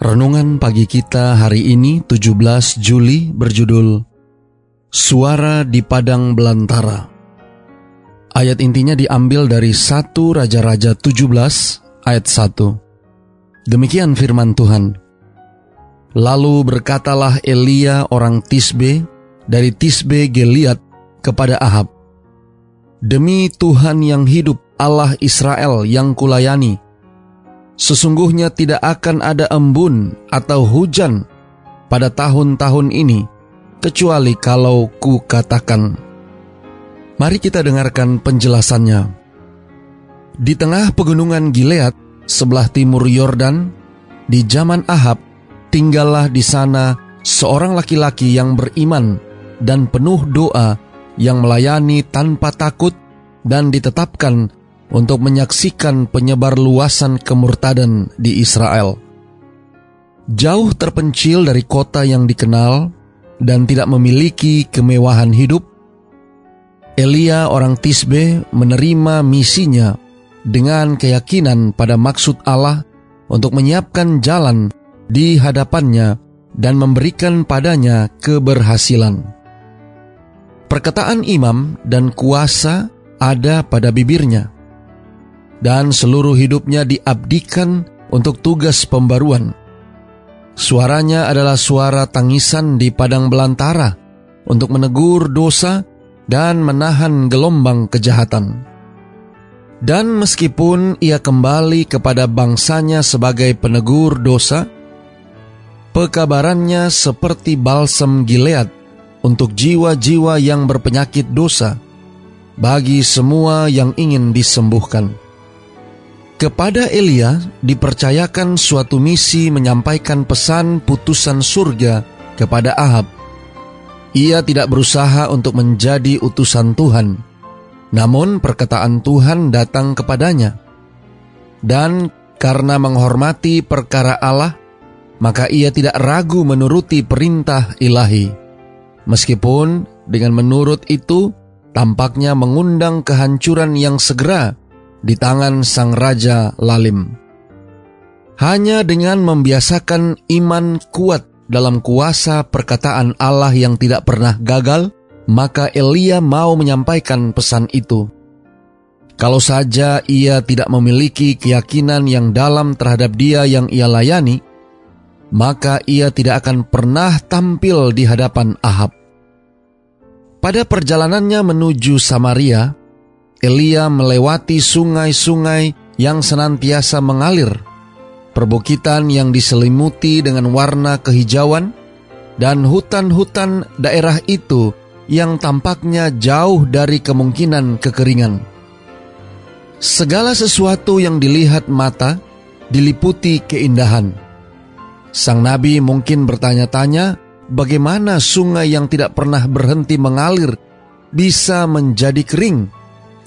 Renungan pagi kita hari ini 17 Juli berjudul Suara di Padang Belantara. Ayat intinya diambil dari 1 Raja-Raja 17 ayat 1. Demikian firman Tuhan. Lalu berkatalah Elia orang Tisbe dari Tisbe Geliat kepada Ahab. Demi Tuhan yang hidup Allah Israel yang kulayani, Sesungguhnya tidak akan ada embun atau hujan pada tahun-tahun ini, kecuali kalau ku katakan. Mari kita dengarkan penjelasannya. Di tengah pegunungan Gilead, sebelah timur Yordan, di zaman Ahab, tinggallah di sana seorang laki-laki yang beriman dan penuh doa yang melayani tanpa takut dan ditetapkan untuk menyaksikan penyebar luasan kemurtadan di Israel. Jauh terpencil dari kota yang dikenal dan tidak memiliki kemewahan hidup, Elia orang Tisbe menerima misinya dengan keyakinan pada maksud Allah untuk menyiapkan jalan di hadapannya dan memberikan padanya keberhasilan. Perkataan imam dan kuasa ada pada bibirnya dan seluruh hidupnya diabdikan untuk tugas pembaruan. Suaranya adalah suara tangisan di padang belantara untuk menegur dosa dan menahan gelombang kejahatan. Dan meskipun ia kembali kepada bangsanya sebagai penegur dosa, pekabarannya seperti balsam Gilead untuk jiwa-jiwa yang berpenyakit dosa bagi semua yang ingin disembuhkan. Kepada Elia dipercayakan suatu misi menyampaikan pesan putusan surga kepada Ahab. Ia tidak berusaha untuk menjadi utusan Tuhan, namun perkataan Tuhan datang kepadanya. Dan karena menghormati perkara Allah, maka ia tidak ragu menuruti perintah ilahi. Meskipun dengan menurut itu tampaknya mengundang kehancuran yang segera di tangan sang raja Lalim. Hanya dengan membiasakan iman kuat dalam kuasa perkataan Allah yang tidak pernah gagal, maka Elia mau menyampaikan pesan itu. Kalau saja ia tidak memiliki keyakinan yang dalam terhadap dia yang ia layani, maka ia tidak akan pernah tampil di hadapan Ahab. Pada perjalanannya menuju Samaria, Elia melewati sungai-sungai yang senantiasa mengalir, perbukitan yang diselimuti dengan warna kehijauan, dan hutan-hutan daerah itu yang tampaknya jauh dari kemungkinan kekeringan. Segala sesuatu yang dilihat mata diliputi keindahan. Sang nabi mungkin bertanya-tanya, bagaimana sungai yang tidak pernah berhenti mengalir bisa menjadi kering?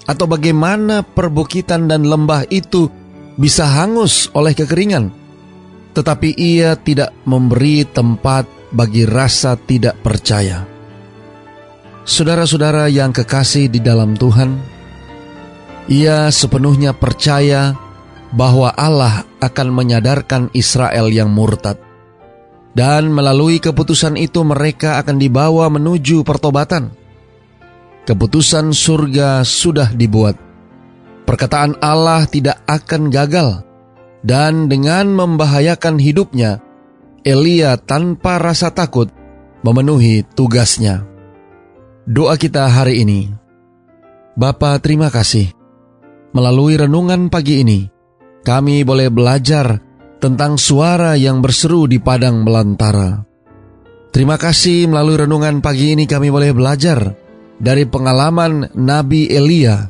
Atau bagaimana perbukitan dan lembah itu bisa hangus oleh kekeringan? Tetapi ia tidak memberi tempat bagi rasa tidak percaya. Saudara-saudara yang kekasih di dalam Tuhan, ia sepenuhnya percaya bahwa Allah akan menyadarkan Israel yang murtad. Dan melalui keputusan itu mereka akan dibawa menuju pertobatan Keputusan surga sudah dibuat. Perkataan Allah tidak akan gagal, dan dengan membahayakan hidupnya, Elia tanpa rasa takut memenuhi tugasnya. Doa kita hari ini, Bapa terima kasih. Melalui renungan pagi ini, kami boleh belajar tentang suara yang berseru di padang belantara. Terima kasih melalui renungan pagi ini kami boleh belajar dari pengalaman Nabi Elia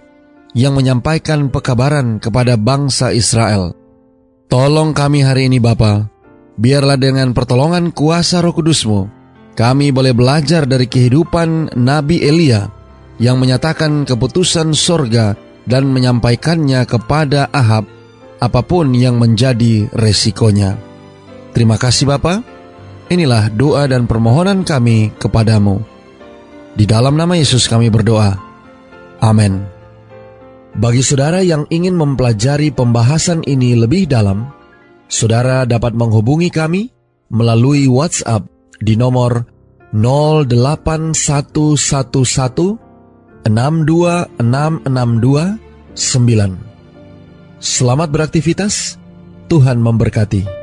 yang menyampaikan pekabaran kepada bangsa Israel. Tolong kami hari ini Bapa, biarlah dengan pertolongan kuasa roh kudusmu, kami boleh belajar dari kehidupan Nabi Elia yang menyatakan keputusan sorga dan menyampaikannya kepada Ahab apa pun yang menjadi resikonya. Terima kasih Bapa. Inilah doa dan permohonan kami kepadamu. Di dalam nama Yesus kami berdoa. Amin. Bagi saudara yang ingin mempelajari pembahasan ini lebih dalam, saudara dapat menghubungi kami melalui WhatsApp di nomor 08111 62662 9. Selamat beraktivitas, Tuhan memberkati.